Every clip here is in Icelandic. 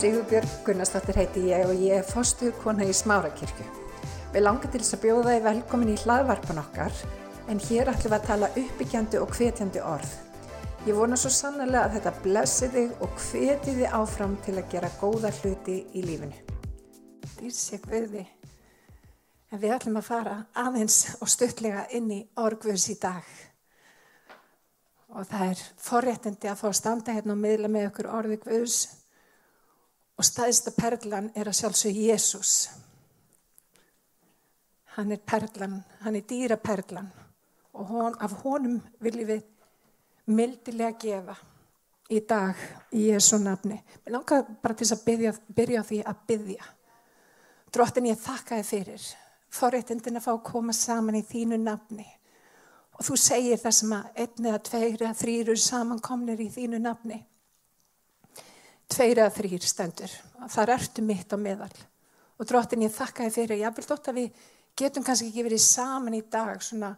Sigurbjörg Gunnarsdóttir heiti ég og ég er fostuðkona í Smárakirkju. Við langar til þess að bjóða þið velkomin í hlaðvarpan okkar en hér ætlum við að tala uppbyggjandi og hvetjandi orð. Ég vona svo sannlega að þetta blessi þig og hveti þið áfram til að gera góða hluti í lífinu. Dýrsi Guði, en við ætlum að fara aðeins og stuttlega inn í orgvöðs í dag. Og það er forréttindi að fá að standa hérna og miðla með okkur orði Guðs Og staðista perlan er að sjálfsög Jésús. Hann er perlan, hann er dýra perlan og hon, af honum viljum við mildilega gefa í dag í Jésu nafni. Mér langar bara til að byrja, byrja því að byrja. Drottin ég þakka þið fyrir. Forréttindin að fá að koma saman í þínu nafni. Og þú segir það sem að einn eða tveir eða þrýru samankomnir í þínu nafni tveir eða þrýr stendur. Það ertu mitt á meðal. Og drottin ég þakka þið fyrir. Ég vil dótt að við getum kannski ekki verið saman í dag svona,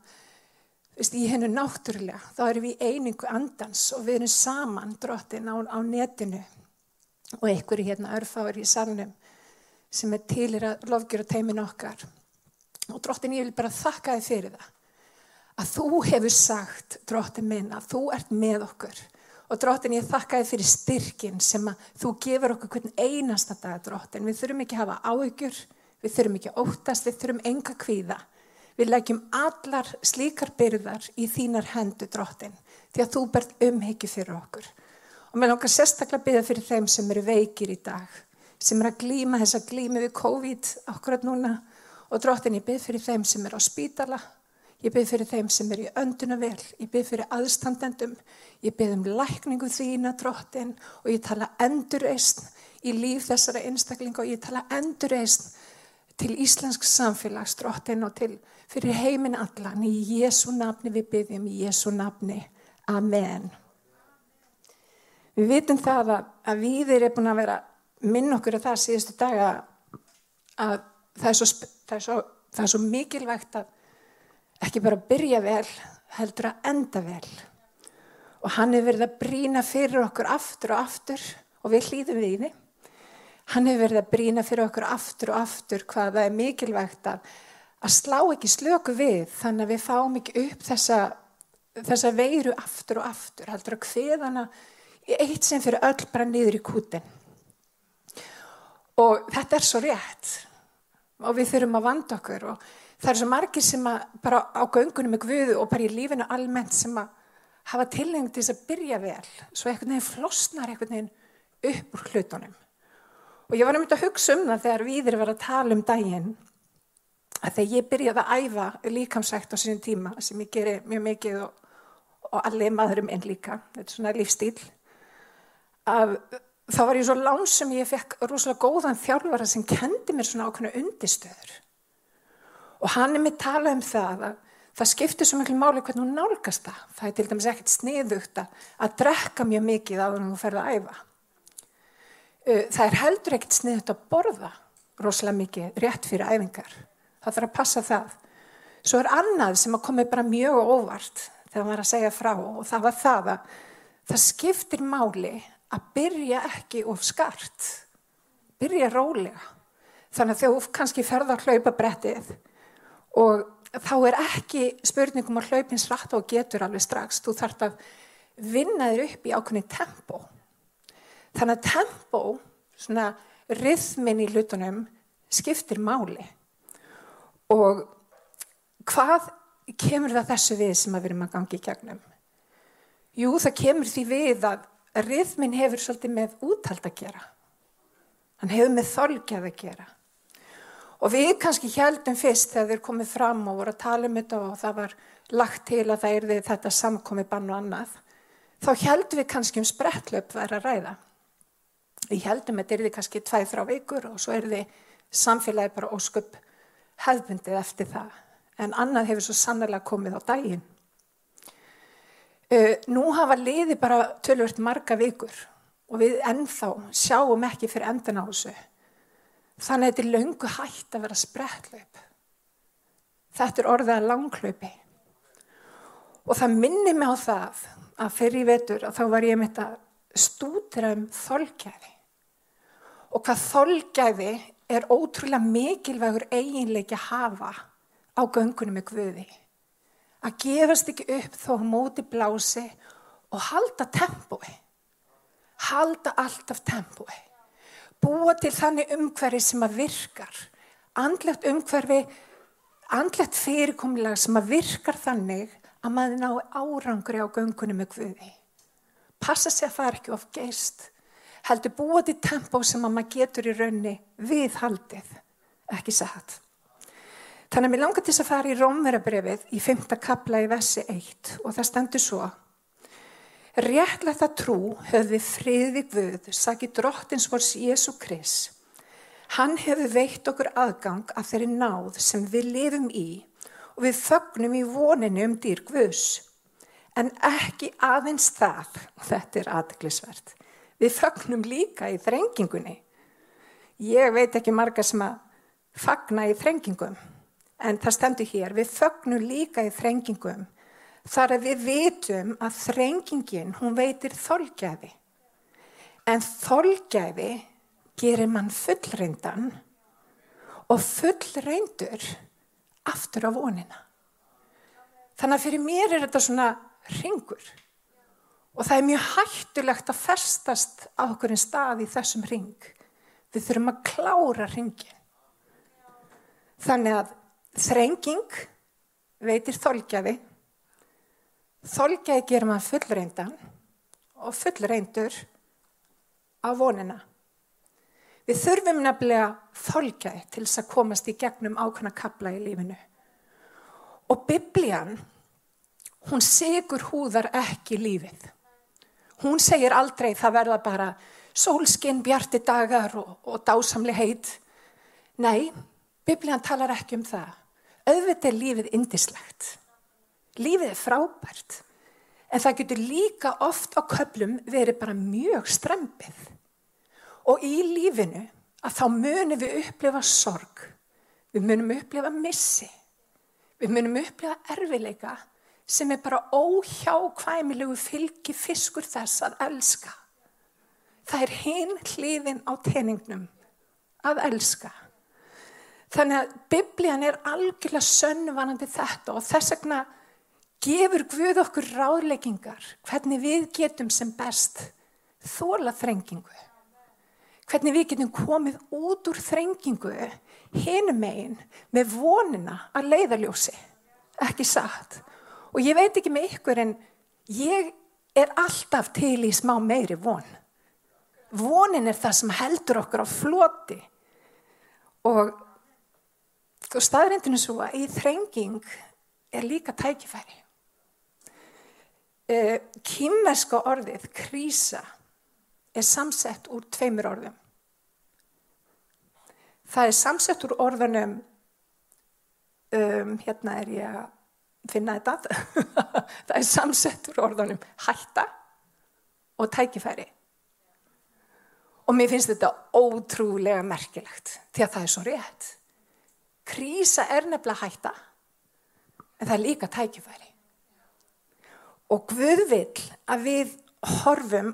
veist, í hennu náttúrulega. Þá erum við einingu andans og við erum saman drottin á, á netinu og einhverju hérna örfáður í salnum sem er tilir að lofgjur og teimin okkar. Og drottin ég vil bara þakka þið fyrir það. Að þú hefur sagt, drottin minn, að þú ert með okkur Og dróttin ég þakka þið fyrir styrkin sem að þú gefur okkur hvern einasta dag dróttin. Við þurfum ekki að hafa áhyggjur, við þurfum ekki að óttast, við þurfum enga kvíða. Við leggjum allar slíkar byrðar í þínar hendu dróttin því að þú bert umhyggju fyrir okkur. Og mér langar sérstaklega að byrja fyrir þeim sem eru veikir í dag, sem eru að glýma þess að glýma við COVID akkurat núna og dróttin ég byrð fyrir þeim sem eru á spítala Ég byrð fyrir þeim sem er í önduna vel, ég byrð fyrir aðstandendum, ég byrð um lækningu þína drottin og ég tala endurreist í líf þessara einstaklinga og ég tala endurreist til íslensk samfélags drottin og til fyrir heimin allan í Jésu nafni við byrðum í Jésu nafni. Amen. Við vitum það að, að viðir er búin að vera minn okkur að það síðustu daga að það er svo, það er svo, það er svo mikilvægt að ekki bara byrja vel, heldur að enda vel. Og hann hefur verið að brína fyrir okkur aftur og aftur og við hlýðum við í því. Hann hefur verið að brína fyrir okkur aftur og aftur hvað það er mikilvægt að, að slá ekki slöku við þannig að við fáum ekki upp þessa, þessa veiru aftur og aftur. Heldur að hviðana í eitt sem fyrir öll bara niður í kútin. Og þetta er svo rétt og við þurfum að vanda okkur og það er svo margir sem að bara á göngunum með Guðu og bara í lífinu almennt sem að hafa tilhengt til þess að byrja vel. Svo einhvern veginn flosnar einhvern veginn upp úr hlutunum. Og ég var um þetta að hugsa um það þegar viðir var að tala um daginn að þegar ég byrjaði að æfa líkamsækt á sínum tíma sem ég geri mjög mikið og, og allir maðurum en líka þetta er svona lífstíl að þá var ég svo lánsum ég fekk rosalega góðan þjálfara sem kendi mér svona ákveðna undistöður Og hann er með talað um það að það skiptir svo miklu máli hvernig hún nálgast það. Það er til dæmis ekkert sniðugt að drekka mjög mikið á því hún ferða að æfa. Það er heldur ekkert sniðugt að borða rosalega mikið rétt fyrir æfingar. Það þarf að passa það. Svo er annað sem að komi bara mjög óvart þegar maður er að segja frá og það var það að það skiptir máli að byrja ekki of skart. Byrja rólega. Þannig að þú kannski ferða hlaupa brettið og þá er ekki spurningum að hlaupins rætt og getur alveg strax. Þú þarf að vinna þér upp í ákveðni tempo. Þannig að tempo, svona rithmin í hlutunum, skiptir máli. Og hvað kemur það þessu við sem að við erum að gangi í gegnum? Jú, það kemur því við að rithmin hefur svolítið með úthald að gera. Hann hefur með þolgjað að gera. Og við kannski heldum fyrst þegar þeir komið fram og voru að tala um þetta og það var lagt til að það erði þetta samkomi bann og annað. Þá heldum við kannski um sprettlöp verið að ræða. Við heldum að þetta erði kannski tvæð frá vikur og svo erði samfélagi bara ósköp hefðbundið eftir það. En annað hefur svo sannlega komið á daginn. Uh, nú hafa liði bara tölvört marga vikur og við ennþá sjáum ekki fyrir endan á þessu. Þannig að þetta er löngu hægt að vera sprettlaup. Þetta er orðið að langklaupi. Og það minni mig á það að fyrir í vetur að þá var ég með þetta stúdra um þolkjæði. og hvað þolgæði er ótrúlega mikilvægur eiginleiki að hafa á göngunum með Guði. Að gefast ekki upp þó að móti blási og halda tempói. Halda alltaf tempói. Búa til þannig umhverfi sem að virkar. Andlegt umhverfi, andlegt fyrirkomulega sem að virkar þannig að maður ná árangri á göngunum með Guði. Passa sér að það er ekki of geist heldur búið til tempó sem að maður getur í raunni við haldið, ekki satt. Þannig að mér langar til að fara í Rómverabrefið í 5. kapla í vessi 1 og það stendur svo. Réttlega það trú höfði friði Guð, saki drottins vors Jésu Kris. Hann hefur veitt okkur aðgang að þeirri náð sem við lifum í og við fögnum í voninu um dýr Guðs. En ekki aðeins það, og þetta er aðeglisvert, Við fagnum líka í þrengingunni. Ég veit ekki marga sem að fagna í þrengingum, en það stendur hér, við fagnum líka í þrengingum þar að við vitum að þrengingin, hún veitir þolgæfi. En þolgæfi gerir mann fullreindan og fullreindur aftur á vonina. Þannig að fyrir mér er þetta svona ringur. Og það er mjög hættulegt að ferstast á okkur en stað í þessum ring. Við þurfum að klára ringin. Þannig að þrenging veitir þolgjafi. Þolgjafi gerir maður fullreindan og fullreindur á vonina. Við þurfum nefnilega þolgjafi til þess að komast í gegnum ákveðna kabla í lífinu. Og biblían, hún segur húðar ekki lífið. Hún segir aldrei það verða bara sólskinn, bjarti dagar og, og dásamli heit. Nei, biblíðan talar ekki um það. Auðvitað er lífið indislegt. Lífið er frábært. En það getur líka oft á köplum verið bara mjög strempið. Og í lífinu að þá munum við upplifa sorg. Við munum upplifa missi. Við munum upplifa erfileika sem er bara óhjákvæmilegu fylgi fiskur þess að elska. Það er hinn hliðin á teningnum að elska. Þannig að biblían er algjörlega sönnvanandi þetta og þess vegna gefur Guð okkur ráðleggingar hvernig við getum sem best þóla þrengingu. Hvernig við getum komið út úr þrengingu hinum megin með vonina að leiðaljósi. Ekki satt. Og ég veit ekki með ykkur en ég er alltaf til í smá meiri von. Vonin er það sem heldur okkur á floti. Og staðrindinu svo að í þrenging er líka tækifæri. Eh, Kýmverska orðið, krísa, er samsett úr tveimur orðum. Það er samsett úr orðunum, um, hérna er ég að finna þetta. Það er samsettur orðanum hætta og tækifæri. Og mér finnst þetta ótrúlega merkilegt því að það er svo rétt. Krísa er nefnilega hætta en það er líka tækifæri og Guð vil að við horfum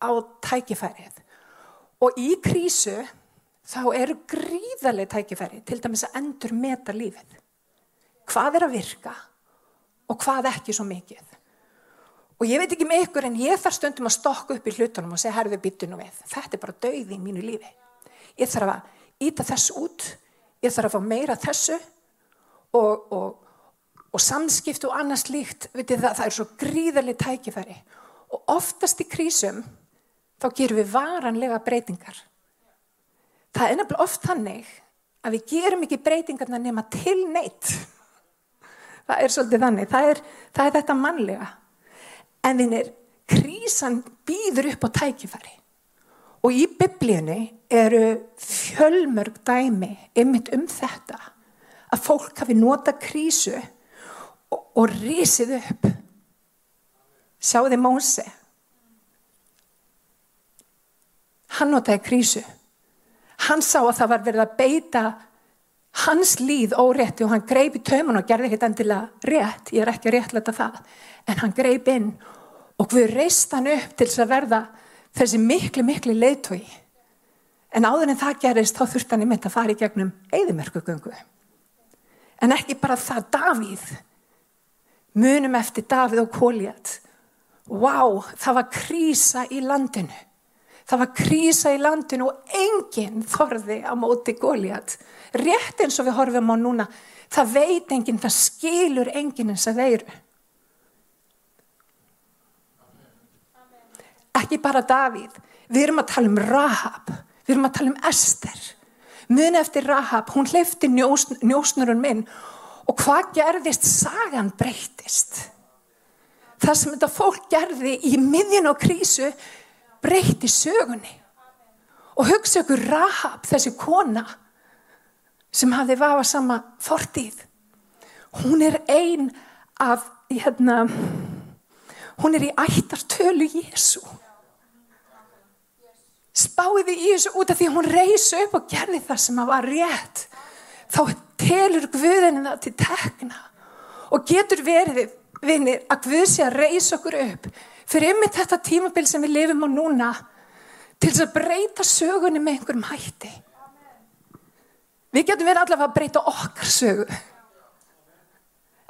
á tækifærið og í krísu þá eru gríðarlega tækifæri til dæmis að endur meta lífið hvað er að virka og hvað ekki svo mikið. Og ég veit ekki með ykkur en ég þarf stundum að stokka upp í hlutunum og segja herðu byttunum við. Þetta er bara dauði í mínu lífi. Ég þarf að íta þess út, ég þarf að fá meira þessu og, og, og samskipt og annars líkt, það, það er svo gríðarlega tækifæri. Og oftast í krísum þá gerum við varanlega breytingar. Það er nefnilega oft þannig að við gerum ekki breytingarna nema til neitt það er svolítið þannig, það er, það er þetta mannlega. En þínir, krísan býður upp á tækifæri. Og í biblíunni eru fjölmörg dæmi ymmit um þetta. Að fólk hafi nota krísu og, og risið upp. Sjáði Móse. Hann notaði krísu. Hann sá að það var verið að beita hans líð órétti og hann greip í taumun og gerði ekkert endilega rétt, ég er ekki að réttlæta það, en hann greip inn og við reist hann upp til þess að verða þessi miklu, miklu leiðtói. En áður en það gerist þá þurfti hann í mitt að fara í gegnum eðimerkugöngu. En ekki bara það, Davíð. Munum eftir Davíð og Kóliat. Vá, það var krísa í landinu. Það var krísa í landinu og enginn þorði á móti Kóliat. Rétt eins og við horfum á núna, það veit enginn, það skilur enginn eins að veiru. Ekki bara Davíð, við erum að tala um Rahab, við erum að tala um Ester. Muni eftir Rahab, hún hleyfti njós, njósnurinn minn og hvað gerðist? Sagan breytist. Það sem þetta fólk gerði í miðjun og krísu breyti sögunni. Og hugsa ykkur Rahab, þessi kona sem hafði vafa sama fortíð. Hún er ein af, hérna, hún er í ættartölu Jésu spáði þessu út af því hún reysi upp og gerði það sem að var rétt þá telur Guðinu það til tekna og getur verið vinir að Guð sé að reysa okkur upp fyrir yfir þetta tímabil sem við lifum á núna til þess að breyta sögunni með einhverjum hætti. Við getum verið allavega að breyta okkar sögu.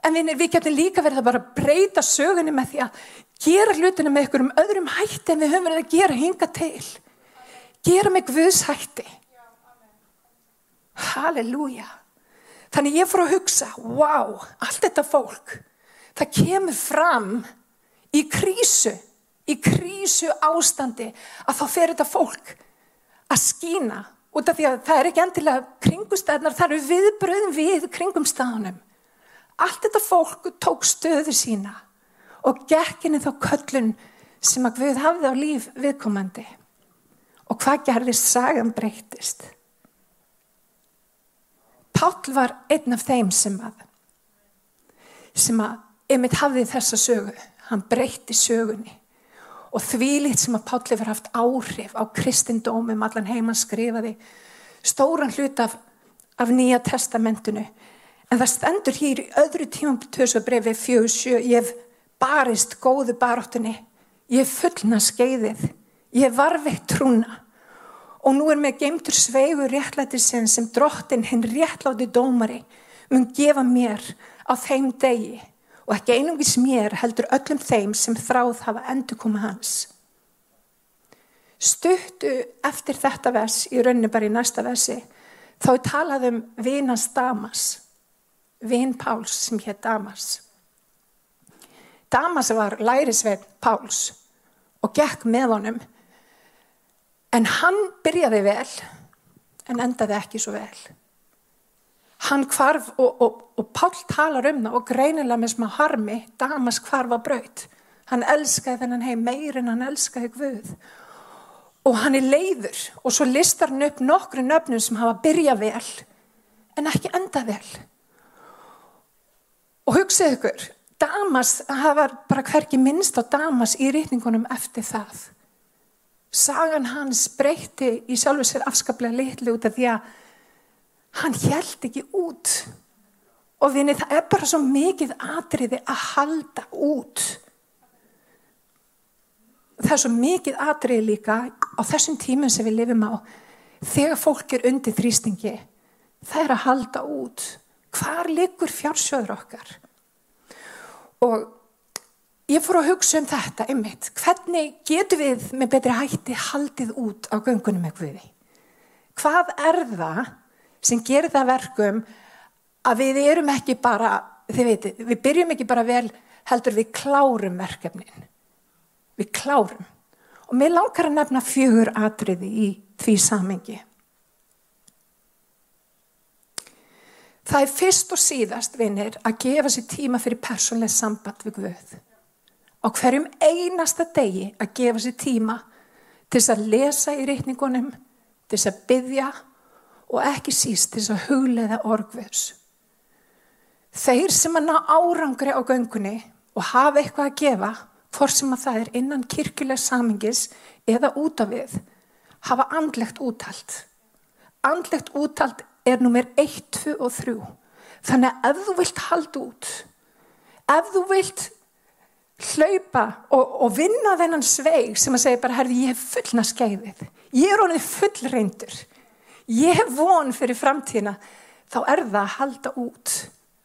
En vinir, við getum líka verið að bara breyta sögunni með því að gera hlutinu með einhverjum öðrum hætti en við höfum verið að gera hinga til. Gera mig Guðshætti Halleluja þannig ég fór að hugsa wow, allt þetta fólk það kemur fram í krísu í krísu ástandi að þá fer þetta fólk að skína út af því að það er ekki endilega kringumstæðnar, það eru viðbröðum við kringumstæðunum. Allt þetta fólk tók stöðu sína og gekkinni þá köllun sem að Guð hafði á líf viðkomandi. Og hvað gerðist? Sagan breytist? Páll var einn af þeim sem að, sem að emitt hafði þessa sögu. Hann breytti sögunni. Og því lit sem að Páll hefur haft áhrif á kristindómum, allan heimann skrifaði, stóran hlut af, af nýja testamentinu. En það stendur hér í öðru tímum tösu brefi fjög sjö, ég hef barist góðu baróttunni, ég hef fullna skeiðið. Ég var veitt trúna og nú er með geimtur sveigur réttlætisinn sem drottin hinn réttláti dómari mun gefa mér á þeim degi og ekki einungis mér heldur öllum þeim sem þráð hafa endur koma hans. Stuttu eftir þetta vers í rauninni bara í næsta versi þá er talað um vinans Damas, vin Páls sem hétt Damas. Damas var lærisveit Páls og gekk með honum En hann byrjaði vel en endaði ekki svo vel. Hann kvarf og, og, og Pál talar um það og greinilega með smá harmi, Damas kvarf á braut. Hann elskaði þennan heim meir en hann elskaði Guð. Og hann er leiður og svo listar hann upp nokkru nöfnum sem hafa byrjað vel en ekki endað vel. Og hugsið ykkur, Damas, það var bara hverki minnst á Damas í rítningunum eftir það sagan hans breytti í sjálfu sér afskaplega litlu út af því að hann held ekki út. Og vinni það er bara svo mikið atriði að halda út. Það er svo mikið atriði líka á þessum tímum sem við lifum á. Þegar fólk er undir þrýstingi það er að halda út. Hvar likur fjársjóður okkar? Og Ég fór að hugsa um þetta einmitt. Hvernig getur við með betri hætti haldið út á göngunum með Guði? Hvað er það sem gerir það verkum að við erum ekki bara, þið veitir, við byrjum ekki bara vel, heldur við klárum verkefnin. Við klárum. Og mér langar að nefna fjögur atriði í því samengi. Það er fyrst og síðast, vinnir, að gefa sér tíma fyrir persónlega samband við Guð á hverjum einasta degi að gefa sér tíma til þess að lesa í reikningunum, til þess að byggja og ekki síst til þess að huglega orgvöðs. Þeir sem að ná árangri á göngunni og hafa eitthvað að gefa, hvort sem að það er innan kirkuleg samingis eða út af við, hafa andlegt úttalt. Andlegt úttalt er nummer 1, 2 og 3. Þannig að ef þú vilt halda út, ef þú vilt hlaupa og, og vinna þennan sveig sem að segja bara, herði, ég hef fullna skeiðið. Ég er honið full reyndur. Ég hef von fyrir framtíðina. Þá er það að halda út.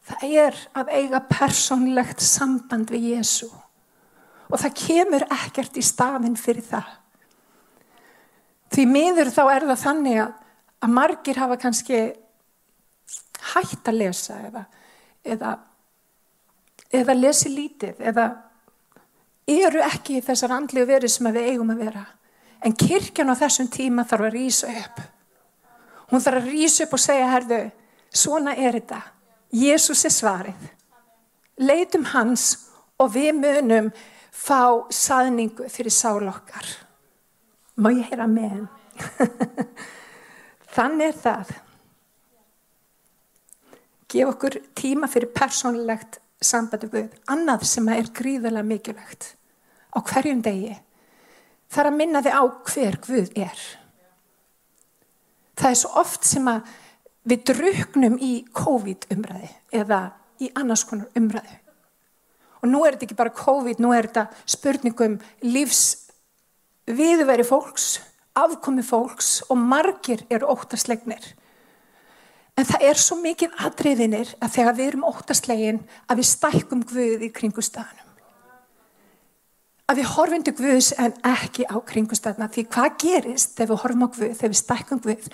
Það er að eiga persónlegt samband við Jésu. Og það kemur ekkert í staðin fyrir það. Því miður þá er það þannig að, að margir hafa kannski hægt að lesa eða, eða, eða lesi lítið eða eru ekki þessar andlegu verið sem við eigum að vera. En kirkjan á þessum tíma þarf að rýsa upp. Hún þarf að rýsa upp og segja, herðu, svona er þetta. Jésús er svarið. Leitum hans og við munum fá saðningu fyrir sál okkar. Má ég heyra með? Þannig er það. Gef okkur tíma fyrir persónlegt sambandi við annað sem er gríðarlega mikilvægt á hverjum degi þar að minna þið á hver Guð er. Það er svo oft sem að við druknum í COVID umræði eða í annars konar umræði. Og nú er þetta ekki bara COVID, nú er þetta spurningum lífs viðveri fólks, afkomi fólks og margir eru óttaslegnir. En það er svo mikið aðriðinir að þegar við erum óttaslegin að við stækkum Guð í kringustafnum. Að við horfum til Guðs en ekki á kringustafna. Því hvað gerist þegar við horfum á Guð, þegar við stækkum Guð?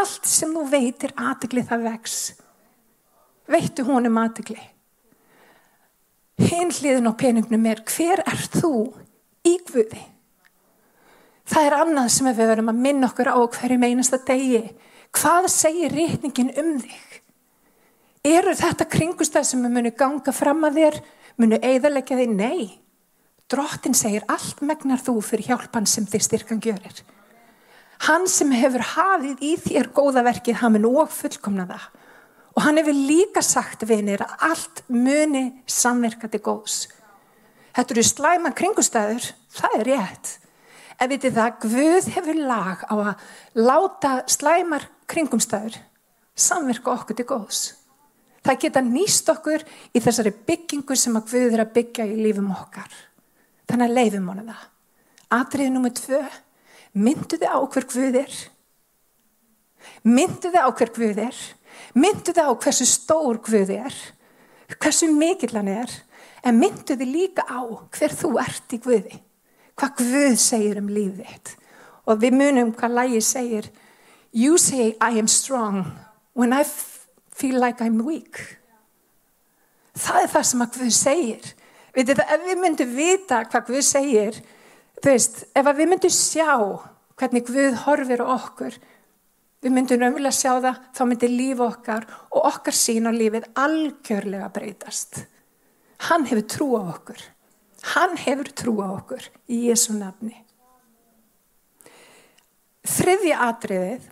Allt sem þú veitir aðegli það vex. Veitu hún um aðegli? Hinn hliðin á peningnum er hver er þú í Guði? Það er annað sem við verum að minna okkur á hverjum einasta degi Hvað segir rítningin um þig? Eru þetta kringustæð sem munu ganga fram að þér, munu eigðalegja þig? Nei. Drottin segir allt megnar þú fyrir hjálpan sem þig styrkan gjörir. Hann sem hefur hafið í þér góðaverkið, hann mun og fullkomna það. Og hann hefur líka sagt vinir að allt muni samverkati góðs. Þetta eru slæma kringustæður, það er rétt. En vitið það, Guð hefur lag á að láta slæmar kringumstæður samverka okkur til góðs. Það geta nýst okkur í þessari byggingu sem að Guð er að byggja í lífum okkar. Þannig að leifum honum það. Atriðið nummið tvö, mynduði á hver Guð er. Mynduði á hver Guð er. Mynduði á hversu stór Guð er. Hversu mikill hann er. En mynduði líka á hver þú ert í Guði hvað Guð segir um lífið þitt. Og við munum hvað lægi segir, you say I am strong when I feel like I'm weak. Það er það sem að Guð segir. Vitið það, ef við myndum vita hvað Guð segir, þú veist, ef við myndum sjá hvernig Guð horfir okkur, við myndum umvilja sjá það, þá myndir líf okkar og okkar sín á lífið algjörlega breytast. Hann hefur trú á okkur. Hann hefur trú á okkur í Jésu nafni. Þriðja atriðið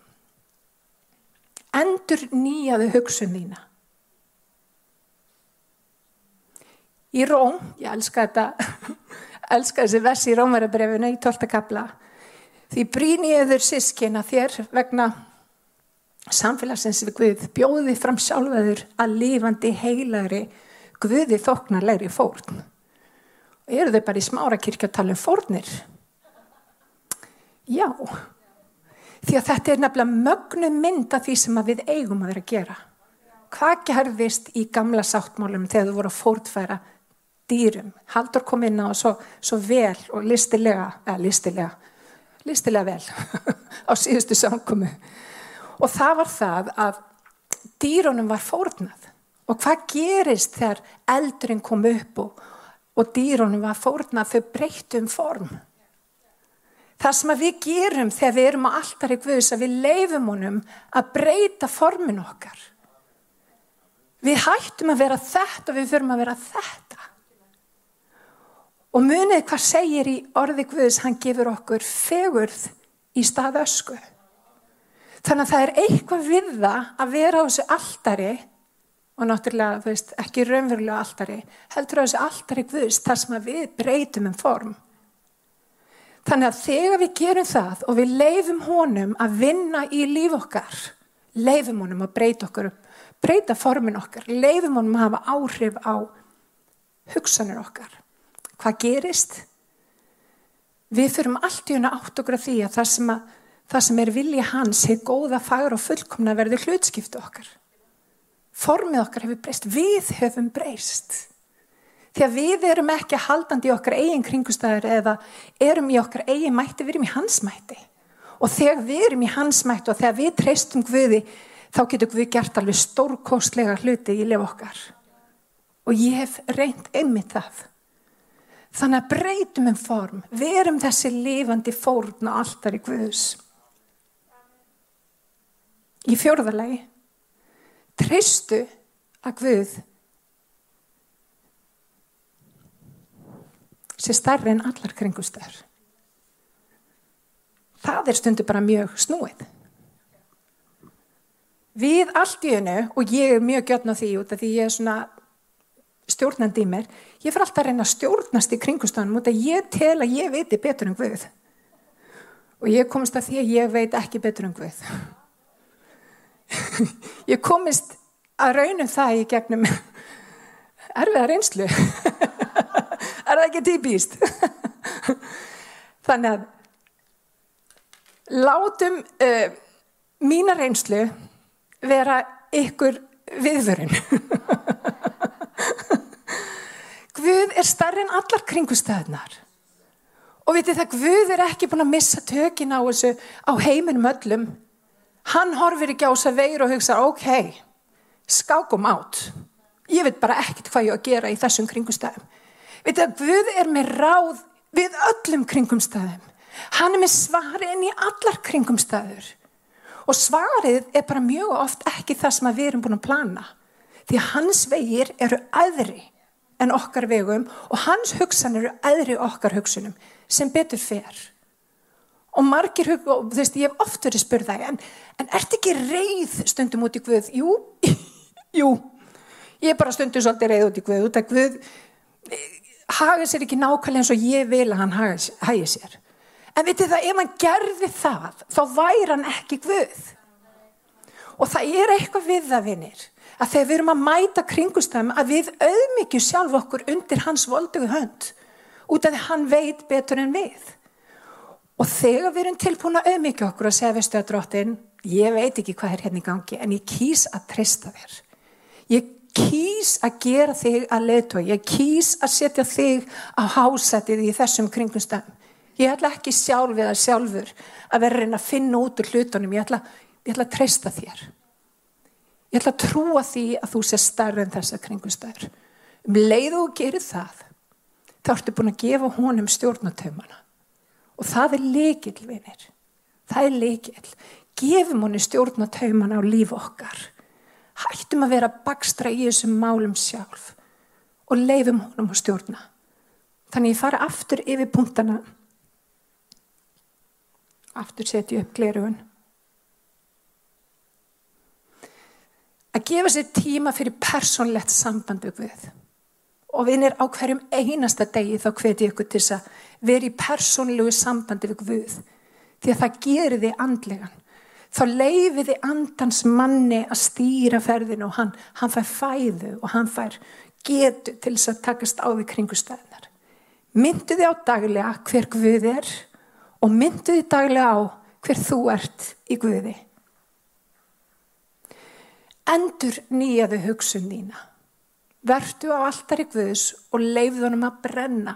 endur nýjaðu hugsun þína. Í Róm, ég elska þetta, elska þessi vessi í Rómarabrefinu í 12. kapla, því bríniður sískina þér vegna samfélagsins við Guð bjóði fram sjálfaður að lífandi heilagri Guði þoknarlegri fórn eru þau bara í smára kirkja að tala um fórnir? Já, því að þetta er nefnilega mögnu mynd af því sem við eigum að vera að gera. Hvað gerðist í gamla sáttmálum þegar þú voru að fórtfæra dýrum? Haldur kom inn á svo, svo vel og listilega, eða listilega, listilega vel á síðustu samkomi. Og það var það að dýrunum var fórnað. Og hvað gerist þegar eldurinn kom upp og og dýrunum var fórna þau breytum form. Það sem við gerum þegar við erum á alltari Guðs að við leifum honum að breyta formin okkar. Við hættum að vera þetta og við förum að vera þetta. Og munið hvað segir í orði Guðs, hann gefur okkur fegurð í stað ösku. Þannig að það er eitthvað við það að vera á þessu alltari og náttúrulega, veist, ekki raunverulega alltari, heldur á þessi alltari guðs þar sem við breytum um form. Þannig að þegar við gerum það og við leifum honum að vinna í líf okkar, leifum honum að breyta okkur, breyta formin okkar, leifum honum að hafa áhrif á hugsanir okkar, hvað gerist? Við fyrum allt í unna átt okkur af því að það sem, að, það sem er vilja hans er góða, fagur og fullkomna verður hlutskiptu okkar. Formið okkar hefur breyst, við hefum breyst. Því að við erum ekki haldandi í okkar eigin kringustæður eða erum í okkar eigin mætti, við erum í hans mætti. Og þegar við erum í hans mætti og þegar við treystum Guði, þá getum við gert alveg stórkostlega hluti í lef okkar. Og ég hef reynd einmitt það. Þannig að breytum um form, við erum þessi lifandi fórn og alltaf í Guðus. Í fjórðalagi, treystu að Guð sé starri en allar kringustöður. Það er stundu bara mjög snúið. Við allt í hennu, og ég er mjög gjörn á því út af því ég er svona stjórnandi í mér, ég fyrir alltaf að reyna að stjórnast í kringustöðunum út af ég tel að ég veiti betur en Guð. Og ég komist að því að ég veit ekki betur en Guð. ég komist að raunum það í gegnum erfiða reynslu er það ekki típist þannig að látum uh, mína reynslu vera ykkur viðvörun. Guð er starri en allar kringustæðnar og vitið það Guð er ekki búin að missa tökin á þessu á heiminum öllum. Hann horfir ekki á þess að veira og hugsa ok, skákum átt ég veit bara ekkert hvað ég að gera í þessum kringustæðum Veit að Guð er með ráð við öllum kringumstæðum. Hann er með svari inn í allar kringumstæður. Og svarið er bara mjög oft ekki það sem við erum búin að plana. Því hans vegir eru aðri en okkar vegum og hans hugsan eru aðri okkar hugsunum sem betur fer. Og margir hug, og þú veist, ég hef oft verið spurðað, en, en ert ekki reyð stundum út í Guð? Jú, jú, ég er bara stundum svolítið reyð út í Guð, út af Guð haga sér ekki nákvæmlega eins og ég vil að hann hagi sér. En vitið það, ef hann gerði það, þá væri hann ekki Guð. Og það er eitthvað við það, vinnir, að þegar við erum að mæta kringustæðum, að við auðmyggju sjálf okkur undir hans voldugu hönd, út af því hann veit betur en við. Og þegar við erum tilbúin að auðmyggja okkur og segja við stöðdróttin, ég veit ekki hvað er hérna í gangi, en ég kýs að treysta þér. Ég kýs að gera þig að leðtói, ég kýs að setja þig á hásætið í þessum kringumstæðum. Ég ætla ekki sjálf eða sjálfur að vera reyna að finna út úr hlutunum, ég ætla, ég ætla að treysta þér. Ég ætla að trúa því að þú sé starra en þessa kringumstæður. Um leiðu og gerir það, þá ertu búin að gefa honum stjórnatöfumana. Og það er leikil, vinir. Það er leikil. Gefum honum stjórnatöfumana á líf okkar hættum að vera bakstra í þessum málum sjálf og leifum honum að stjórna. Þannig ég fara aftur yfir punktana, aftur setju upp glerugun. Að gefa sér tíma fyrir persónlegt sambandu við og vinir á hverjum einasta degi þá hveti ykkur til þess að vera í persónlegu sambandi við Guð því að það gerir þið andlegan þá leifiði andans manni að stýra ferðinu og hann, hann fær fæðu og hann fær getu til þess að takast á því kringustæðnar. Mynduði á daglega hver Guð er og mynduði daglega á hver þú ert í Guði. Endur nýjaðu hugsun þína. Vertu á alltaf í Guðs og leifðunum að brenna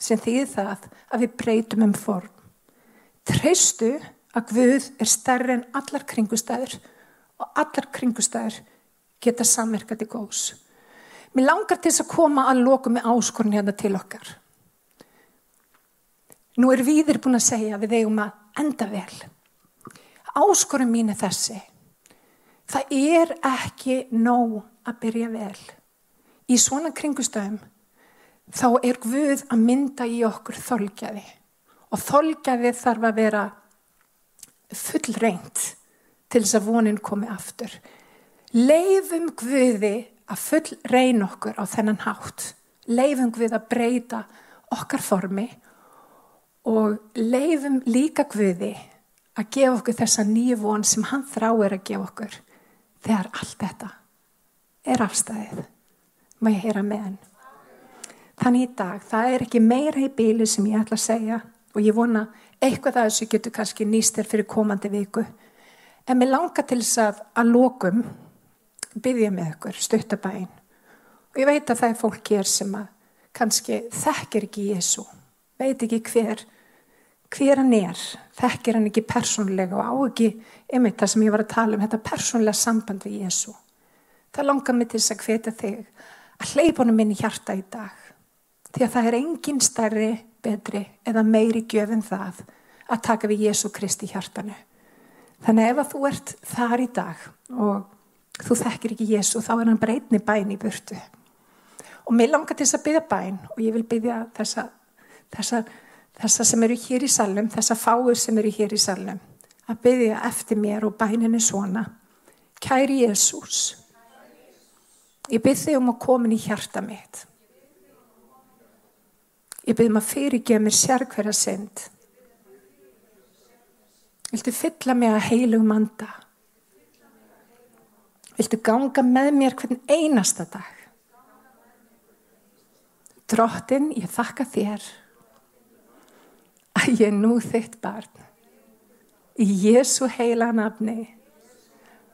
sem þýð það að við breytum um form. Treystu að Guð er stærri en allar kringustæður og allar kringustæður geta samverkat í góðs. Mér langar til þess að koma að loku með áskorun hérna til okkar. Nú er viðir búin að segja við eigum að enda vel. Áskorun mín er þessi. Það er ekki nóg að byrja vel. Í svona kringustæðum þá er Guð að mynda í okkur þolgjaði og þolgjaði þarf að vera full reynd til þess að vonin komi aftur. Leifum Guði að full reyn okkur á þennan hátt. Leifum Guði að breyta okkar formi og leifum líka Guði að gefa okkur þessa nýju von sem hann þráir að gefa okkur þegar allt þetta er afstæðið. Má ég heyra með hann? Þannig í dag, það er ekki meira í bíli sem ég ætla að segja og ég vona eitthvað að þessu getur kannski nýstir fyrir komandi viku. En mér langar til þess að að lókum byggja með ykkur stuttabæin. Og ég veit að það er fólk hér sem að kannski þekkir ekki Jésu, veit ekki hver, hver hann er, þekkir hann ekki persónlega og á ekki, einmitt það sem ég var að tala um, þetta persónlega samband við Jésu. Það langar mig til þess að hveta þig að hleypunum minni hjarta í dag. Því að það er engin starri, betri eða meiri gjöf en það að taka við Jésu Kristi hjartanu. Þannig ef að þú ert þar í dag og þú þekkir ekki Jésu þá er hann breytni bæn í burtu. Og mér langar til þess að byggja bæn og ég vil byggja þessa, þessa, þessa sem eru hér í salnum, þessa fáur sem eru hér í salnum, að byggja eftir mér og bæninni svona. Kæri Jésús, ég bygg þig um að komin í hjarta mitt. Ég bygg um að fyrirgeða mér sérkverja synd. Viltu fylla mig að heilugum anda? Viltu ganga með mér hvern einasta dag? Drottin, ég þakka þér að ég er nú þitt barn. Í Jésu heila nafni.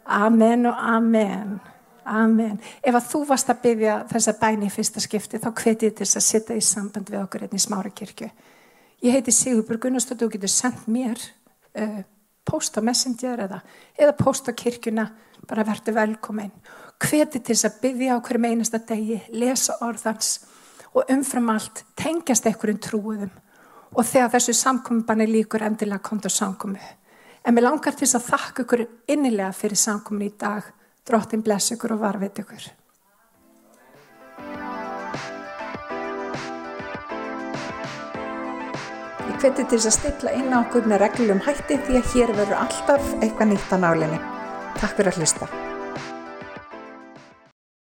Amen og amen. Amen. Ef að þú varst að byggja þessa bæni í fyrsta skipti þá hvetið þess að sitta í samband við okkur einnig smára kirkju. Ég heiti Sigurbjörg Gunnarsdóttir og getur sendt mér uh, post á messenger eða, eða post á kirkjuna bara verður velkominn. Hvetið þess að byggja á hverjum einasta degi, lesa orðans og umfram allt tengjast einhverjum trúiðum og þegar þessu samkominnbanni líkur endilega komt á samkomi. En mér langar til þess að þakka ykkur innilega fyrir samkomin í dag. Drottin bless ykkur og varveit ykkur. Ég hveti til þess að stilla inn á okkur með reglum hætti því að hér verður alltaf eitthvað nýtt á nálinni. Takk fyrir að hlusta.